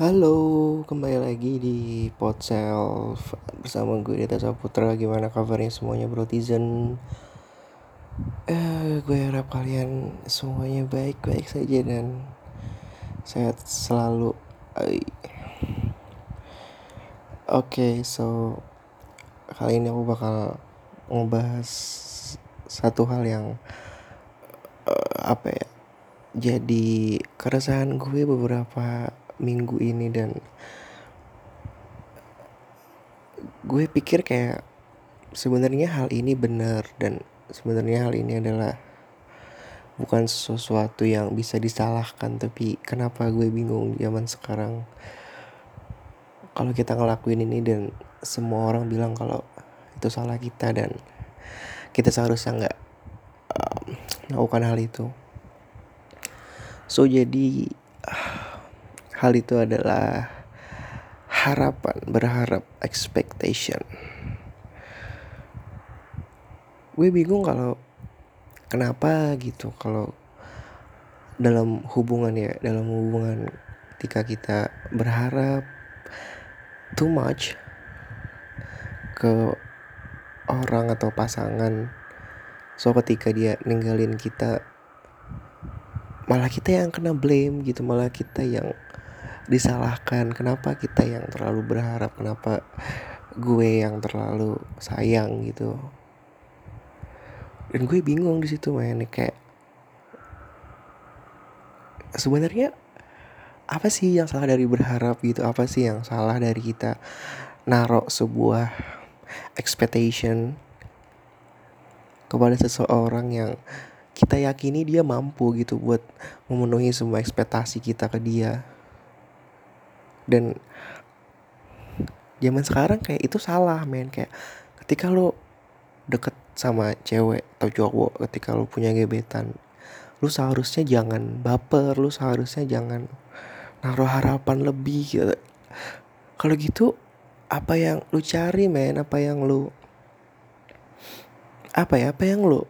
Halo, kembali lagi di Podself bersama gue Dita Saputra. Gimana kabarnya semuanya brotizen? Eh, gue harap kalian semuanya baik-baik saja dan sehat selalu. Oke, okay, so kali ini aku bakal ngebahas satu hal yang uh, apa ya? Jadi keresahan gue beberapa minggu ini dan gue pikir kayak sebenarnya hal ini benar dan sebenarnya hal ini adalah bukan sesuatu yang bisa disalahkan tapi kenapa gue bingung zaman sekarang. Kalau kita ngelakuin ini dan semua orang bilang kalau itu salah kita dan kita seharusnya nggak um, melakukan hal itu. So jadi hal itu adalah harapan, berharap, expectation. Gue bingung kalau kenapa gitu kalau dalam hubungan ya, dalam hubungan ketika kita berharap too much ke orang atau pasangan so ketika dia ninggalin kita malah kita yang kena blame gitu malah kita yang disalahkan. Kenapa kita yang terlalu berharap? Kenapa gue yang terlalu sayang gitu? Dan gue bingung di situ main kayak sebenarnya apa sih yang salah dari berharap gitu? Apa sih yang salah dari kita narok sebuah expectation kepada seseorang yang kita yakini dia mampu gitu buat memenuhi semua ekspektasi kita ke dia dan zaman sekarang kayak itu salah men. Kayak ketika lo deket sama cewek atau cowok ketika lo punya gebetan lu seharusnya jangan baper lu seharusnya jangan naruh harapan lebih gitu. Kalau gitu apa yang lu cari men? Apa yang lu apa ya? Apa yang lu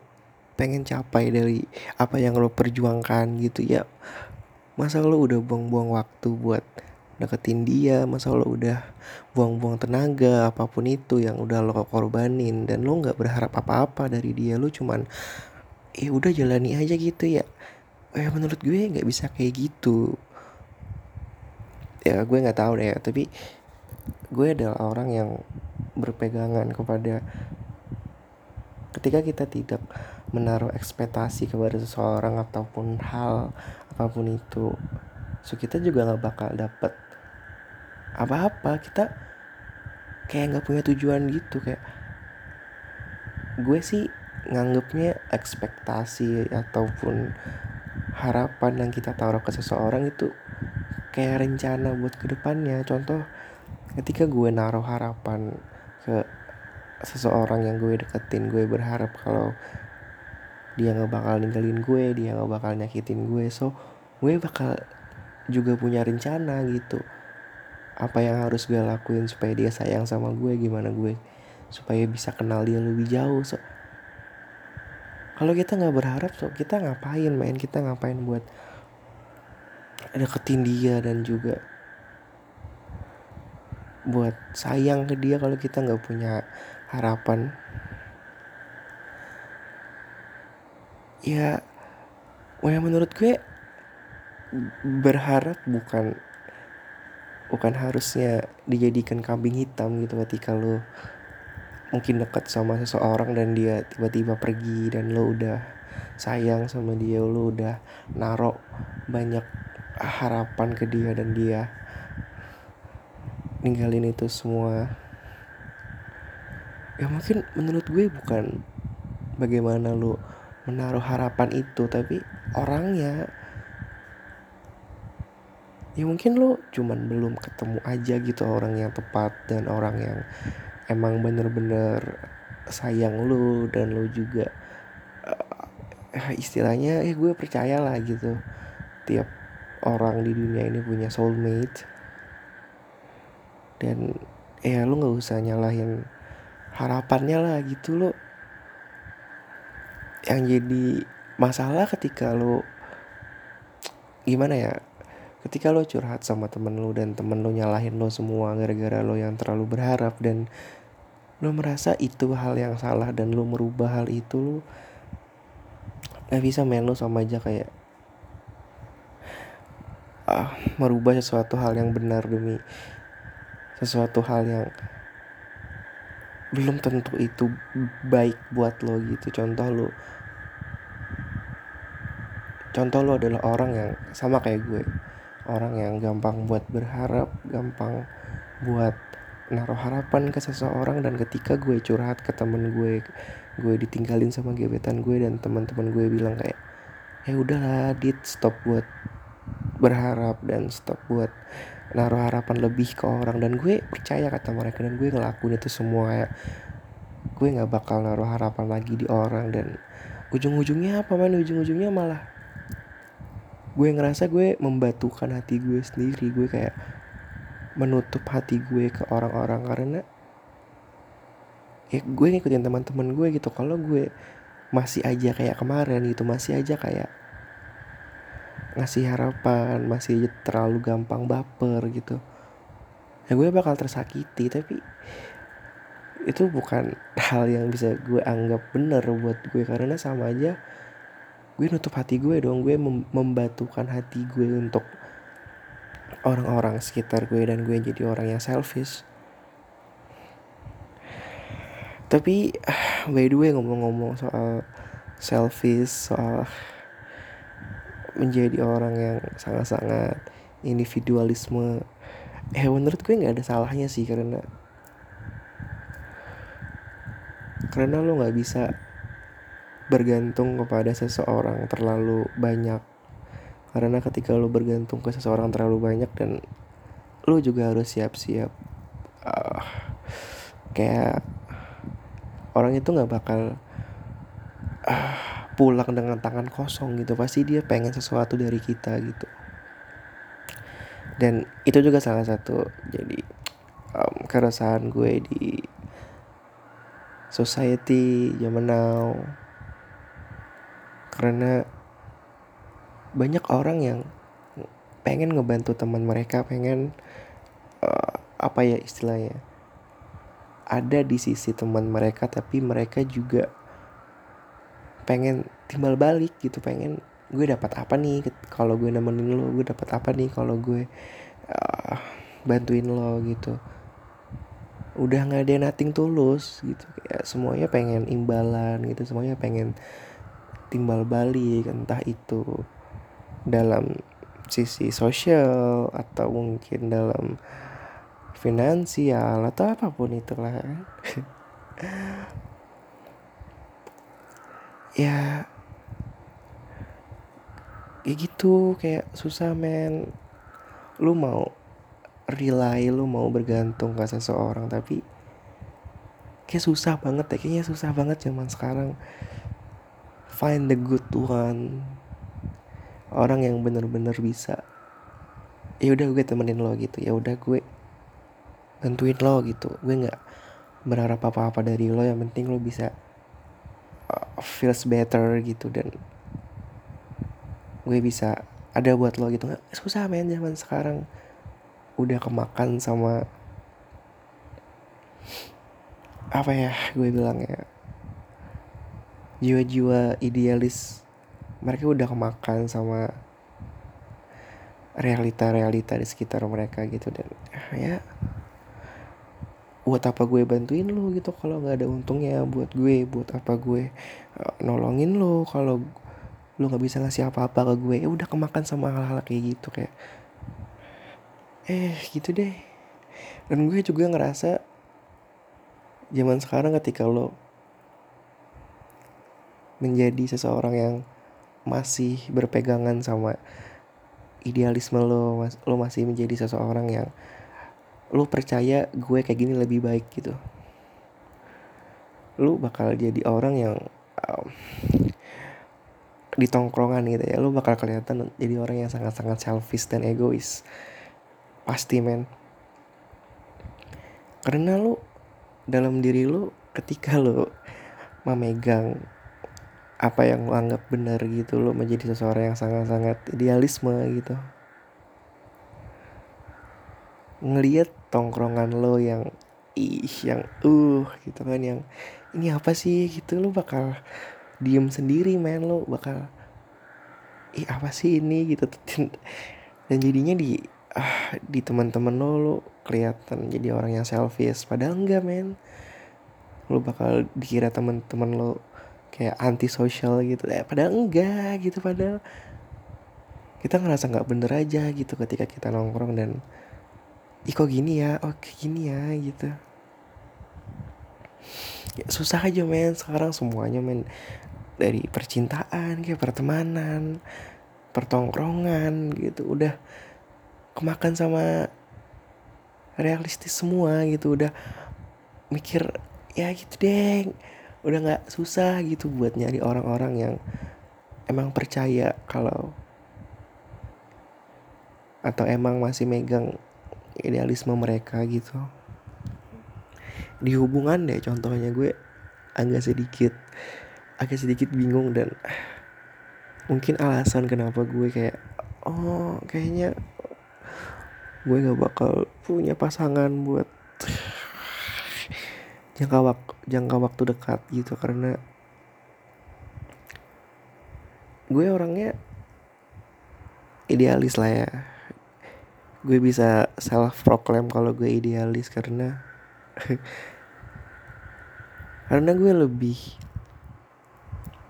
pengen capai dari apa yang lo perjuangkan gitu. Ya masa lo udah buang-buang waktu buat deketin dia masa lo udah buang-buang tenaga apa pun itu yang udah lo korbanin. Dan lo nggak berharap apa-apa dari dia lo cuman eh udah jalani aja gitu ya. Eh menurut gue nggak bisa kayak gitu. Ya gue nggak tahu deh tapi gue adalah orang yang berpegangan kepada ketika kita tidak menaruh ekspektasi kepada seseorang ataupun hal apa pun itu so kita juga nggak bakal dapet apa-apa kita kayak nggak punya tujuan gitu kayak gue sih nganggepnya ekspektasi ataupun harapan yang kita taruh ke seseorang itu kayak rencana buat ke depannya contoh ketika gue naruh harapan ke seseorang yang gue deketin gue berharap kalau dia nggak bakal ninggalin gue dia nggak bakal nyakitin gue so gue bakal juga punya rencana gitu apa yang harus gue lakuin supaya dia sayang sama gue gimana gue supaya bisa kenal dia lebih jauh so. Kalau kita nggak berharap so kita ngapain main kita ngapain buat deketin dia dan juga buat sayang ke dia kalau kita nggak punya harapan? Ya menurut gue berharap bukan bukan harusnya dijadikan kambing hitam gitu ketika lo mungkin dekat sama seseorang dan dia tiba-tiba pergi dan lo udah sayang sama dia lo udah narok banyak harapan ke dia dan dia ninggalin itu semua. Ya mungkin menurut gue bukan bagaimana lo menaruh harapan itu tapi orangnya ya mungkin lo cuman belum ketemu aja gitu orang yang tepat dan orang yang emang bener-bener sayang lo dan lo juga uh, istilahnya eh gue percaya lah gitu. Tiap orang di dunia ini punya soulmate. Dan ya lo nggak usah nyalahin harapannya lah gitu lo yang jadi masalah ketika lo gimana ya ketika lo curhat sama temen lo dan temen lo nyalahin lo semua gara-gara lo yang terlalu berharap dan lo merasa itu hal yang salah dan lo merubah hal itu lo gak bisa main lo sama aja kayak ah, merubah sesuatu hal yang benar demi sesuatu hal yang belum tentu itu baik buat lo gitu. Contoh lo contoh lo adalah orang yang sama kayak gue orang yang gampang buat berharap gampang buat naruh harapan ke seseorang dan ketika gue curhat ke temen gue gue ditinggalin sama gebetan gue dan teman-teman gue bilang kayak ya udahlah dit stop buat berharap dan stop buat naruh harapan lebih ke orang. Dan gue percaya kata mereka dan gue ngelakuin itu semua ya. Gue nggak bakal naruh harapan lagi di orang dan ujung-ujungnya apa man ujung-ujungnya malah gue ngerasa gue membatukan hati gue sendiri. Gue kayak menutup hati gue ke orang-orang karena ya gue ngikutin teman-teman gue gitu. Kalau gue masih aja kayak kemarin gitu masih aja kayak ngasih harapan masih terlalu gampang baper gitu ya gue bakal tersakiti. Tapi itu bukan hal yang bisa gue anggap bener buat gue karena sama aja gue nutup hati gue dong. Gue mem membatukan hati gue untuk orang-orang sekitar gue dan gue jadi orang yang selfish. Tapi by the way ngomong-ngomong soal selfish soal menjadi orang yang sangat-sangat individualisme eh menurut gue nggak ada salahnya sih karena karena lo nggak bisa bergantung kepada seseorang terlalu banyak. Karena ketika lo bergantung ke seseorang terlalu banyak dan lo juga harus siap-siap uh, kayak orang itu nggak bakal uh, pulang dengan tangan kosong gitu. Pasti dia pengen sesuatu dari kita gitu. Dan itu juga salah satu jadi um, keresahan gue di society zaman now karena banyak orang yang pengen ngebantu teman mereka pengen uh, apa ya istilahnya ada di sisi teman mereka tapi mereka juga pengen timbal balik gitu pengen gue dapat apa nih? Kalau gue nemenin lo gue dapat apa nih? Kalau gue uh, bantuin lo gitu. Udah nggak ada nating tulus gitu. Kayak semuanya pengen imbalan gitu semuanya pengen timbal balik entah itu dalam sisi sosial atau mungkin dalam finansial atau apa pun itulah. Ya ya gitu kayak susah men. Lu mau rely lu mau bergantung ke seseorang tapi kayak susah banget ya. Kayaknya susah banget zaman sekarang find the good one orang yang bener-bener bisa. Ya udah gue temenin lo gitu. Ya udah gue bantuin lo gitu. Gue nggak berharap apa-apa dari lo. Yang penting lo bisa feels better gitu. Dan gue bisa ada buat lo gitu. Nggak susah men zaman sekarang. Udah kemakan sama apa ya gue bilang ya jiwa-jiwa idealis mereka udah kemakan sama realita-realita di sekitar mereka gitu. Dan ya buat apa gue bantuin lo gitu kalau nggak ada untungnya buat gue buat apa gue uh, nolongin lo kalau lo nggak bisa ngasih apa-apa ke gue. Ya udah kemakan sama hal-hal kayak gitu kayak eh gitu deh. Dan gue juga ngerasa zaman sekarang ketika lo menjadi seseorang yang masih berpegangan sama idealisme lo lo masih menjadi seseorang yang lu percaya gue kayak gini lebih baik gitu. Lu bakal jadi orang yang um, di gitu ya lu bakal kelihatan jadi orang yang sangat-sangat selfish dan egois. Pasti men. Karena lu dalam diri lu ketika lu memegang apa yang lu anggap benar gitu lu menjadi seseorang yang sangat-sangat idealisme gitu. Ngeliat tongkrongan lo yang ih yang uh gitu kan yang ini apa sih? Gitu lo bakal diem sendiri men lo bakal ih apa sih ini? Gitu. Dan jadinya di ah di teman-teman lo lo kelihatan jadi orang yang selfish. Padahal enggak men. Lo bakal dikira teman-teman lo kayak anti sosial gitu. Eh padahal enggak gitu padahal kita ngerasa nggak bener aja gitu ketika kita nongkrong dan ih kok gini ya? Oh kayak gini ya? gitu. Ya, susah aja men. Sekarang semuanya men dari percintaan kayak pertemanan pertongkrongan gitu udah kemakan sama realistis semua gitu udah mikir ya gitu deh udah nggak susah gitu buat nyari orang-orang yang emang percaya kalau atau emang masih megang idealisme mereka gitu. Di hubungan deh contohnya gue agak sedikit agak sedikit bingung dan mungkin alasan kenapa gue kayak oh kayaknya gue gak bakal punya pasangan buat jangka waktu jangka waktu dekat gitu karena gue orangnya idealis lah ya. Gue bisa self proclaim kalau gue idealis karena karena gue lebih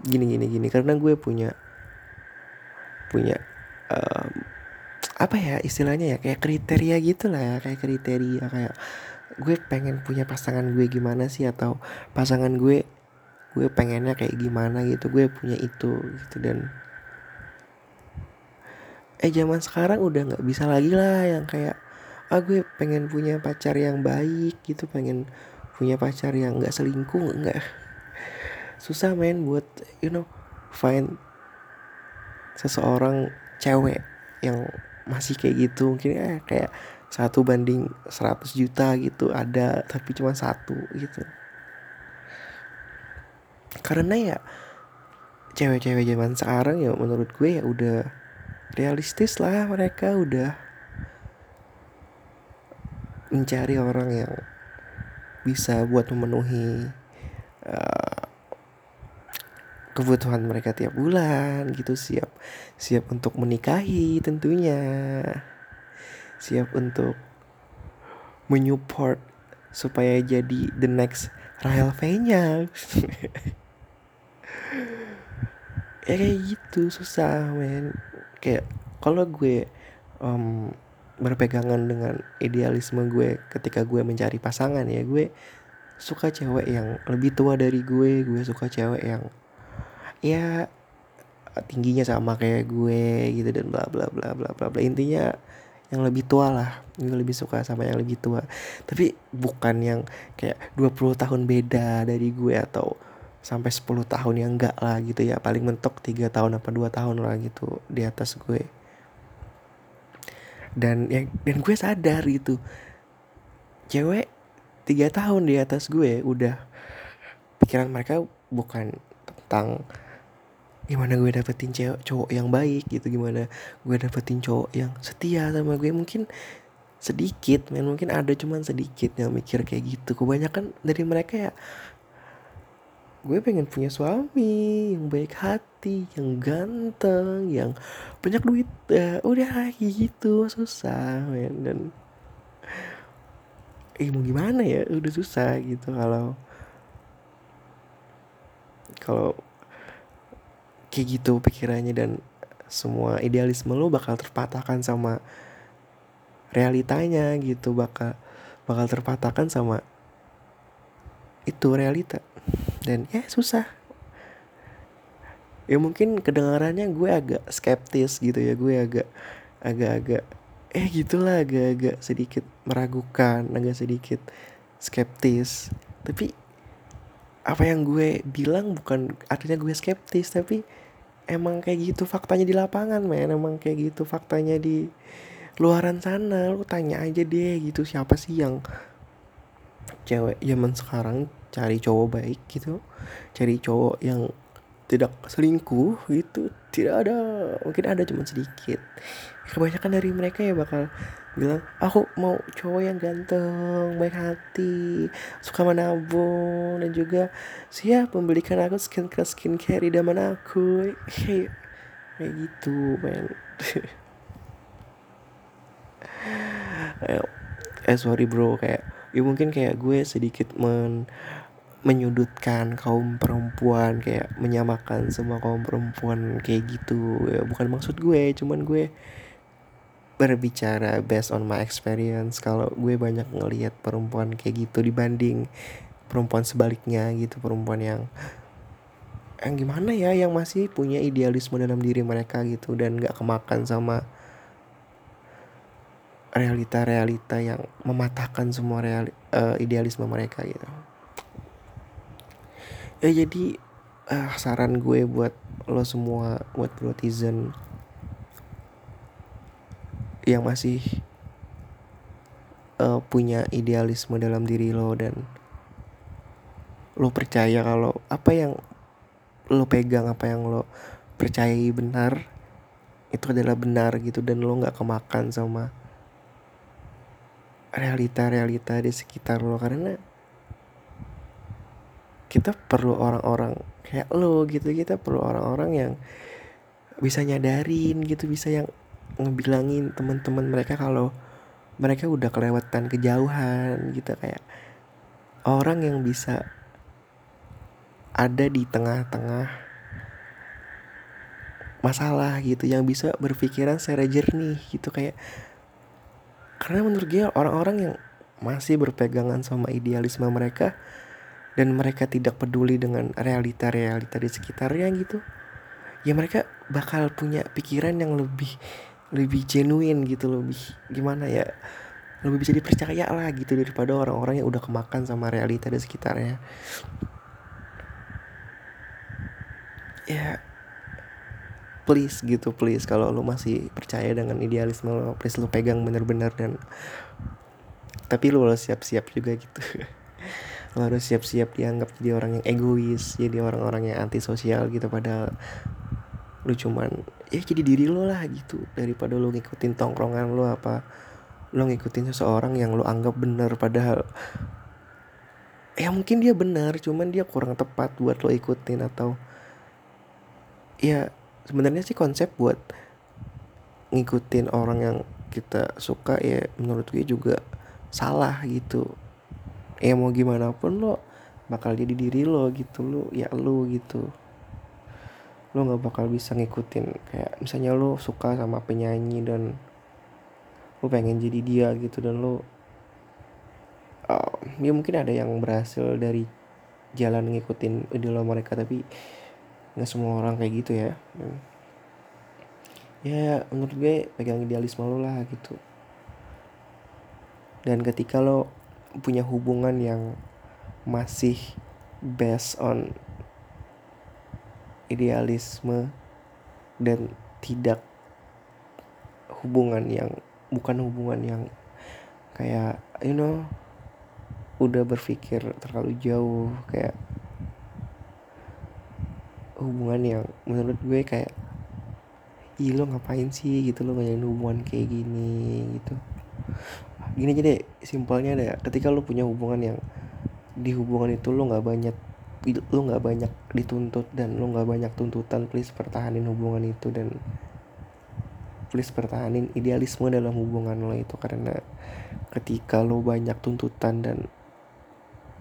gini gini gini karena gue punya punya um, apa ya istilahnya ya kayak kriteria gitu lah ya kayak kriteria kayak gue pengen punya pasangan gue gimana sih? Atau pasangan gue gue pengennya kayak gimana gitu? Gue punya itu gitu dan eh zaman sekarang udah nggak bisa lagi lah yang kayak ah gue pengen punya pacar yang baik gitu pengen punya pacar yang nggak selingkuh nggak susah main buat you know find seseorang cewek yang masih kayak gitu. Mungkin eh, kayak satu banding 100 juta gitu ada tapi cuma satu gitu. Karena ya cewek-cewek zaman sekarang ya menurut gue ya udah realistis lah mereka udah mencari orang yang bisa buat memenuhi uh, kebutuhan mereka tiap bulan gitu siap siap untuk menikahi tentunya siap untuk menyupport supaya jadi the next Rahel V nya ya kayak gitu susah men. Kayak kalau gue um, berpegangan dengan idealisme gue ketika gue mencari pasangan ya gue suka cewek yang lebih tua dari gue gue suka cewek yang ya tingginya sama kayak gue gitu dan bla bla bla bla bla bla. Intinya yang lebih tua lah. Gue lebih suka sama yang lebih tua. Tapi bukan yang kayak 20 tahun beda dari gue atau sampai 10 tahun yang enggak lah gitu ya. Paling mentok tiga tahun apa dua tahun lah gitu di atas gue. Dan ya dan gue sadar gitu. Cewek tiga tahun di atas gue udah pikiran mereka bukan tentang gimana gue dapetin cewek cowok yang baik gitu gimana gue dapetin cowok yang setia sama gue. Mungkin sedikit men. Mungkin ada cuman sedikit yang mikir kayak gitu. Kebanyakan dari mereka ya gue pengen punya suami yang baik hati yang ganteng yang banyak duit. Ya udah gitu. Susah men. Dan eh mau gimana ya? Udah susah gitu kalau kalau kayak gitu pikirannya dan semua idealisme lo bakal terpatahkan sama realitanya gitu bakal bakal terpatahkan sama itu realita. Dan ya susah. Ya mungkin kedengarannya gue agak skeptis gitu ya gue agak agak-agak eh gitulah agak-agak sedikit meragukan agak sedikit skeptis. Tapi apa yang gue bilang bukan artinya gue skeptis tapi emang kayak gitu faktanya di lapangan men. Emang kayak gitu faktanya di luaran sana. Lu tanya aja deh gitu. Siapa sih yang cewek zaman sekarang cari cowok baik gitu? Cari cowok yang tidak selingkuh gitu. Tidak ada. Mungkin ada cuma sedikit kebanyakan dari mereka ya bakal bilang aku mau cowok yang ganteng baik hati suka menabung dan juga siap membelikan aku skin care skin care idaman aku. Kayak kayak gitu men. Eh sorry bro. Kayak ya mungkin kayak gue sedikit men menyudutkan kaum perempuan kayak menyamakan semua kaum perempuan kayak gitu. Ya bukan maksud gue cuman gue berbicara based on my experience. Kalau gue banyak ngelihat perempuan kayak gitu dibanding perempuan sebaliknya gitu perempuan yang yang gimana ya yang masih punya idealisme dalam diri mereka gitu dan gak kemakan sama realita-realita yang mematahkan semua reali, uh, idealisme mereka gitu. Ya jadi uh, saran gue buat lo semua buat brotizen yang masih uh, punya idealisme dalam diri lo dan lo percaya kalau apa yang lo pegang apa yang lo percayai benar itu adalah benar gitu dan lo nggak kemakan sama realita-realita di sekitar lo. Karena kita perlu orang-orang kayak lo gitu kita perlu orang-orang yang bisa nyadarin gitu bisa yang ngebilangin teman-teman mereka kalau mereka udah kelewatan kejauhan gitu kayak orang yang bisa ada di tengah-tengah masalah gitu yang bisa berpikiran secara jernih gitu kayak karena menurut dia orang-orang yang masih berpegangan sama idealisme mereka dan mereka tidak peduli dengan realita-realita di sekitarnya gitu ya mereka bakal punya pikiran yang lebih lebih genuine gitu lebih gimana ya lebih bisa dipercaya lah gitu daripada orang-orang yang udah kemakan sama realita di sekitarnya. Ya please gitu please. Kalau lo masih percaya dengan idealisme lo please lo pegang bener-bener dan tapi lo harus siap-siap juga gitu. Lo harus siap-siap dianggap jadi orang yang egois jadi orang-orang yang antisosial gitu padahal lu cuman ya jadi diri lo lah gitu. Daripada lo ngikutin tongkrongan lo apa lo ngikutin seseorang yang lo anggap benar padahal ya mungkin dia benar cuman dia kurang tepat buat lo ikutin atau ya sebenarnya sih konsep buat ngikutin orang yang kita suka ya menurut gue juga salah gitu. Ya mau gimana pun lo bakal jadi diri lo gitu lo ya lo gitu lo nggak bakal bisa ngikutin. Kayak misalnya lo suka sama penyanyi dan lo pengen jadi dia gitu dan lo uh, ya mungkin ada yang berhasil dari jalan ngikutin idola mereka tapi nggak semua orang kayak gitu ya. Ya menurut gue pegang idealisme lo lah gitu. Dan ketika lo punya hubungan yang masih based on idealisme dan tidak hubungan yang bukan hubungan yang kayak you know udah berpikir terlalu jauh kayak hubungan yang menurut gue kayak ih lo ngapain sih gitu lo ngajarin hubungan kayak gini gitu. Gini aja deh simpelnya deh ketika lo punya hubungan yang di hubungan itu lo nggak banyak lo nggak banyak dituntut dan lo nggak banyak tuntutan please pertahanin hubungan itu dan please pertahanin idealisme dalam hubungan lo itu. Karena ketika lo banyak tuntutan dan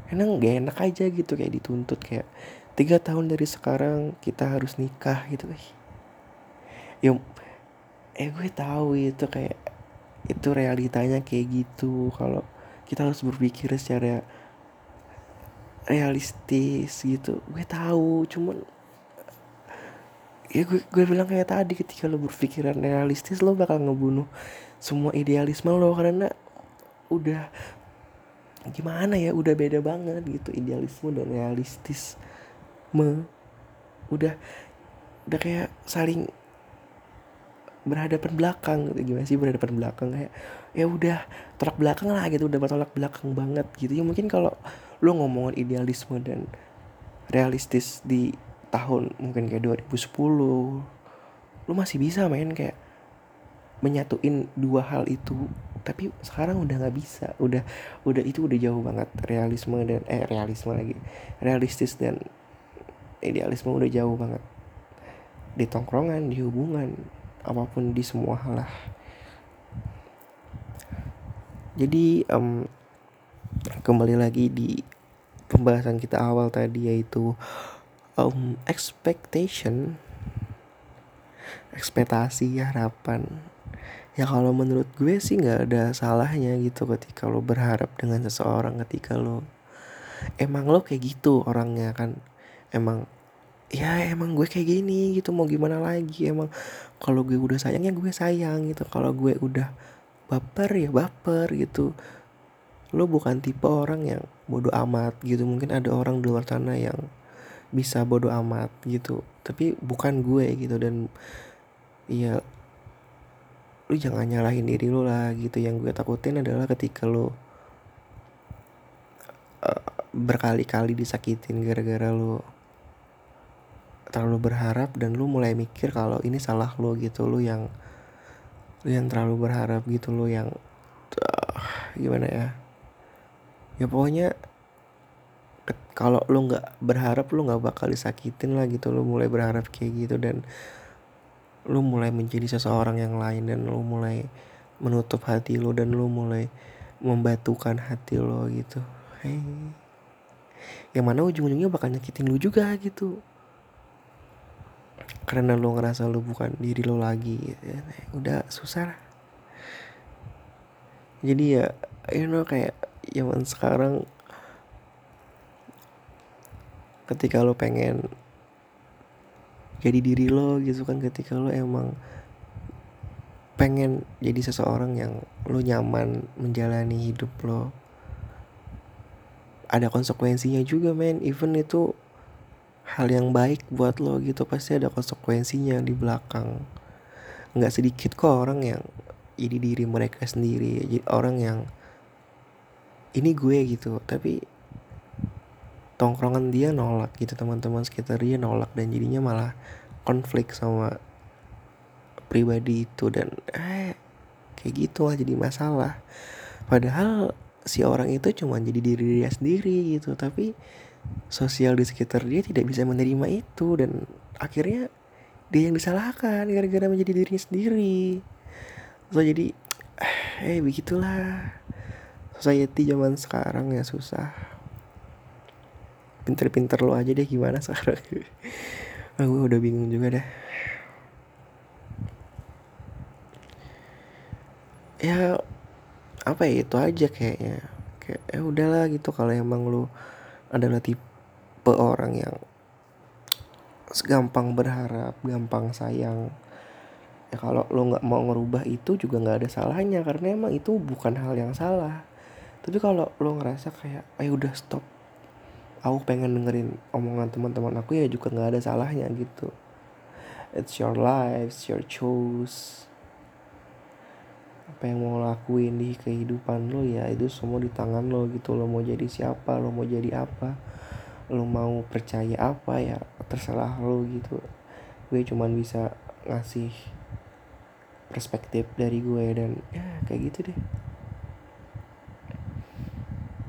emang gak enak aja gitu kayak dituntut kayak tiga tahun dari sekarang kita harus nikah gitu. Ya eh gue tahu itu kayak itu realitanya kayak gitu. Kalau kita harus berpikir secara realistis gitu. Gue tahu cuman ya gue gue bilang kayak tadi ketika lo berpikiran realistis lo bakal ngebunuh semua idealisme lo karena udah gimana ya udah beda banget gitu. Idealisme dan realistis me udah udah kayak saling berhadapan belakang gitu. Gimana sih berhadapan belakang? Kayak ya udah tolak belakang lah gitu udah bertolak belakang banget gitu. Ya mungkin kalau lo ngomongin idealisme dan realistis di tahun mungkin kayak 2010 lo masih bisa main kayak menyatuin dua hal itu. Tapi sekarang udah nggak bisa. Udah udah itu udah jauh banget realisme dan eh realisme lagi. Realistis dan idealisme udah jauh banget. Di tongkrongan di hubungan apa pun di semua hal lah. Jadi um, kembali lagi di pembahasan kita awal tadi yaitu um, expectation ekspektasi harapan. Ya kalau menurut gue sih nggak ada salahnya gitu ketika lo berharap dengan seseorang ketika lo emang lo kayak gitu orangnya kan? Emang ya emang gue kayak gini gitu mau gimana lagi? Emang kalau gue udah sayang ya gue sayang gitu. Kalau gue udah baper ya baper gitu lo bukan tipe orang yang bodoh amat gitu. Mungkin ada orang di luar sana yang bisa bodoh amat gitu. Tapi bukan gue gitu. Dan iya lu jangan nyalahin diri lu lah gitu. Yang gue takutin adalah ketika lu uh, berkali-kali disakitin gara-gara lu terlalu berharap dan lu mulai mikir kalau ini salah lu gitu. Lu yang lu yang terlalu berharap gitu. Lu yang uh, gimana ya ya pokoknya kalau lu nggak berharap lu nggak bakal disakitin lah gitu lu mulai berharap kayak gitu dan lu mulai menjadi seseorang yang lain dan lu mulai menutup hati lu dan lu mulai membatukan hati lo gitu hey. yang mana ujung-ujungnya bakal nyakitin lu juga gitu karena lu ngerasa lu bukan diri lo lagi gitu. Ya. udah susah lah jadi ya you know kayak zaman sekarang ketika lo pengen jadi diri lo gitu kan ketika lo emang pengen jadi seseorang yang lo nyaman menjalani hidup lo ada konsekuensinya juga men. Even itu hal yang baik buat lo gitu pasti ada konsekuensinya di belakang. Nggak sedikit kok orang yang jadi diri mereka sendiri jadi orang yang ini gue gitu tapi tongkrongan dia nolak gitu teman-teman sekitar dia nolak dan jadinya malah konflik sama pribadi itu dan eh kayak gitu lah jadi masalah. Padahal si orang itu cuma jadi diri dia sendiri gitu tapi sosial di sekitar dia tidak bisa menerima itu dan akhirnya dia yang disalahkan gara-gara menjadi dirinya sendiri. So jadi eh begitulah society zaman sekarang ya susah. Pinter-pinter lo aja deh gimana sekarang? Ah, gue udah bingung juga dah ya apa ya itu aja kayaknya. Kayak ya udahlah gitu kalau emang lo adalah tipe orang yang gampang berharap gampang sayang ya kalau lo nggak mau ngerubah itu juga nggak ada salahnya karena emang itu bukan hal yang salah tapi kalau lo ngerasa kayak ayo udah stop. Aku pengen dengerin omongan teman-teman aku ya juga nggak ada salahnya gitu. It's your life it's your choice. Apa yang mau lakuin di kehidupan lo ya itu semua di tangan lo gitu. Lo mau jadi siapa lo mau jadi apa lo mau percaya apa ya terserah lo gitu. Gue cuman bisa ngasih perspektif dari gue dan ya kayak gitu deh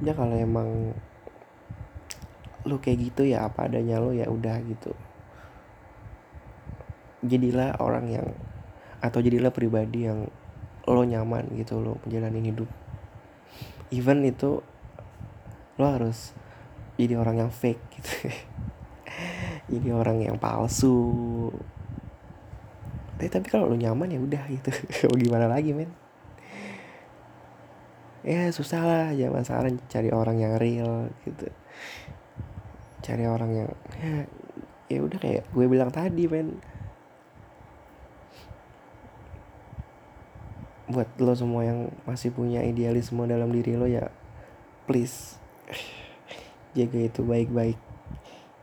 ya kalau emang lu kayak gitu ya apa adanya lo ya udah gitu. Jadilah orang yang atau jadilah pribadi yang lo nyaman gitu lo menjalani hidup. Even itu lo harus jadi orang yang fake gitu. Jadi orang yang palsu. Tapi, tapi kalau lo nyaman ya udah gitu. Gimana lagi men ya susah lah zaman sekarang cari orang yang real gitu. Cari orang yang ya ya udah kayak gue bilang tadi men. Buat lo semua yang masih punya idealisme dalam diri lo ya please jaga itu baik-baik.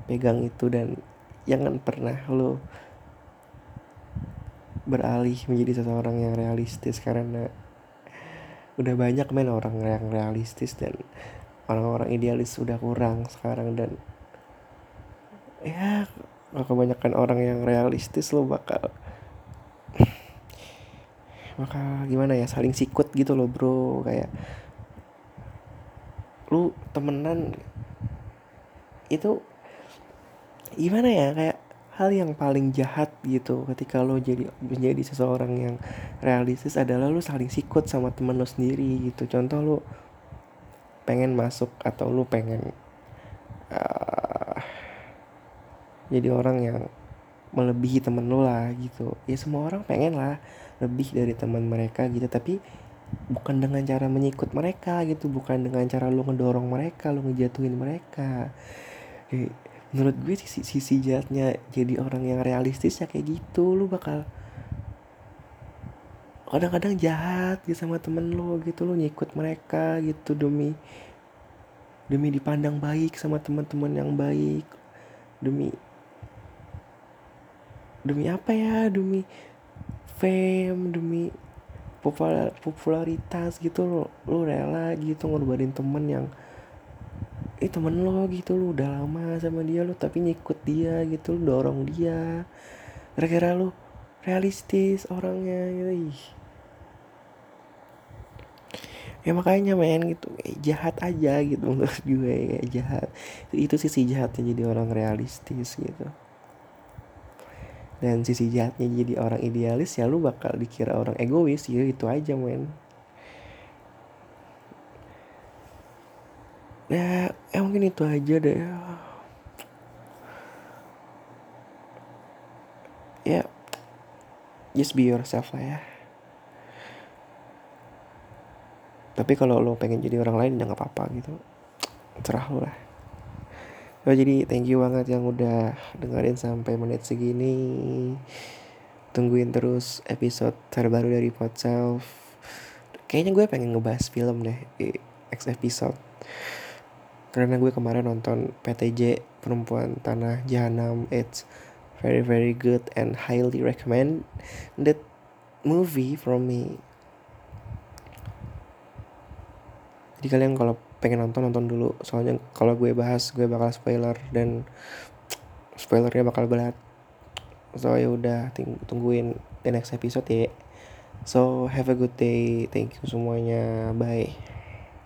Pegang itu dan jangan pernah lo beralih menjadi seseorang yang realistis karena udah banyak men orang yang realistis dan orang-orang idealis sudah kurang sekarang dan ya kalau kebanyakan orang yang realistis lo bakal bakal gimana ya saling sikut gitu loh bro. Kayak lu temenan itu gimana ya kayak hal yang paling jahat gitu ketika lo jadi menjadi seseorang yang realistis adalah lo saling sikut sama temen lo sendiri gitu. Contoh lo pengen masuk atau lo pengen uh, jadi orang yang melebihi temen lo lah gitu. Ya semua orang pengen lah lebih dari teman mereka gitu tapi bukan dengan cara menyikut mereka gitu bukan dengan cara lo ngedorong mereka lo ngejatuhin mereka. Jadi, menurut gue sisi sisi jahatnya jadi orang yang realistis ya kayak gitu lu bakal kadang-kadang jahat gitu sama temen lo gitu lo nyikut mereka gitu demi demi dipandang baik sama teman-teman yang baik demi demi apa ya demi fame demi popular popularitas gitu lo lo rela gitu ngorbanin temen yang eh temen lo gitu lo udah lama sama dia lo tapi ngikut dia gitu lo dorong dia. Kira-kira lo realistis orangnya gitu ih. Ya makanya main gitu. Eh, jahat aja gitu menurut gue ya jahat. Itu, sisi jahatnya jadi orang realistis gitu. Dan sisi jahatnya jadi orang idealis ya lu bakal dikira orang egois ya itu aja men ya, ya mungkin itu aja deh. Ya just be yourself lah ya. Tapi kalau lo pengen jadi orang lain ya nggak apa-apa gitu. Cerah lo lah. Oh, jadi thank you banget yang udah dengerin sampai menit segini. Tungguin terus episode terbaru dari Podself kayaknya gue pengen ngebahas film deh di next episode karena gue kemarin nonton PTJ Perempuan Tanah Jahanam it's very very good and highly recommend that movie from me. Jadi kalian kalau pengen nonton nonton dulu. Soalnya kalau gue bahas gue bakal spoiler dan spoilernya bakal berat. So ya udah tungguin the next episode ya. So have a good day. Thank you semuanya. Bye